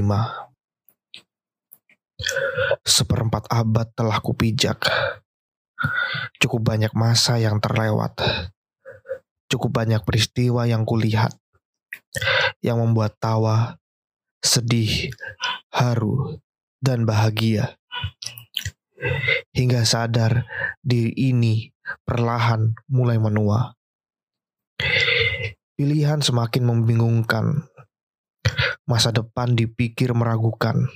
5 Seperempat abad telah kupijak. Cukup banyak masa yang terlewat. Cukup banyak peristiwa yang kulihat. Yang membuat tawa, sedih, haru, dan bahagia. Hingga sadar diri ini perlahan mulai menua. Pilihan semakin membingungkan. Masa depan dipikir meragukan.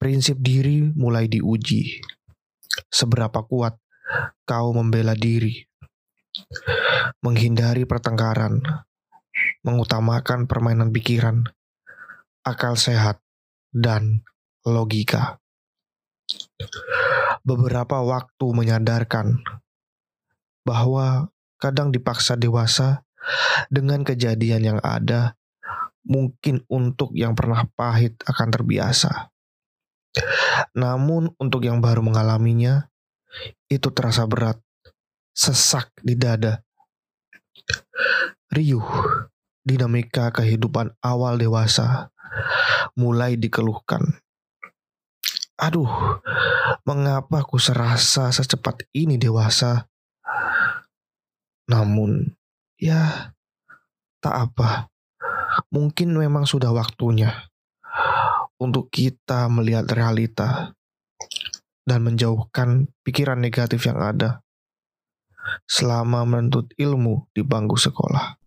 Prinsip diri mulai diuji. Seberapa kuat kau membela diri? Menghindari pertengkaran, mengutamakan permainan pikiran, akal sehat, dan logika. Beberapa waktu menyadarkan bahwa kadang dipaksa dewasa dengan kejadian yang ada, mungkin untuk yang pernah pahit akan terbiasa. Namun untuk yang baru mengalaminya, itu terasa berat, sesak di dada. Riuh, dinamika kehidupan awal dewasa mulai dikeluhkan. Aduh, mengapa aku serasa secepat ini dewasa? Namun, Ya, tak apa. Mungkin memang sudah waktunya untuk kita melihat realita dan menjauhkan pikiran negatif yang ada selama menuntut ilmu di bangku sekolah.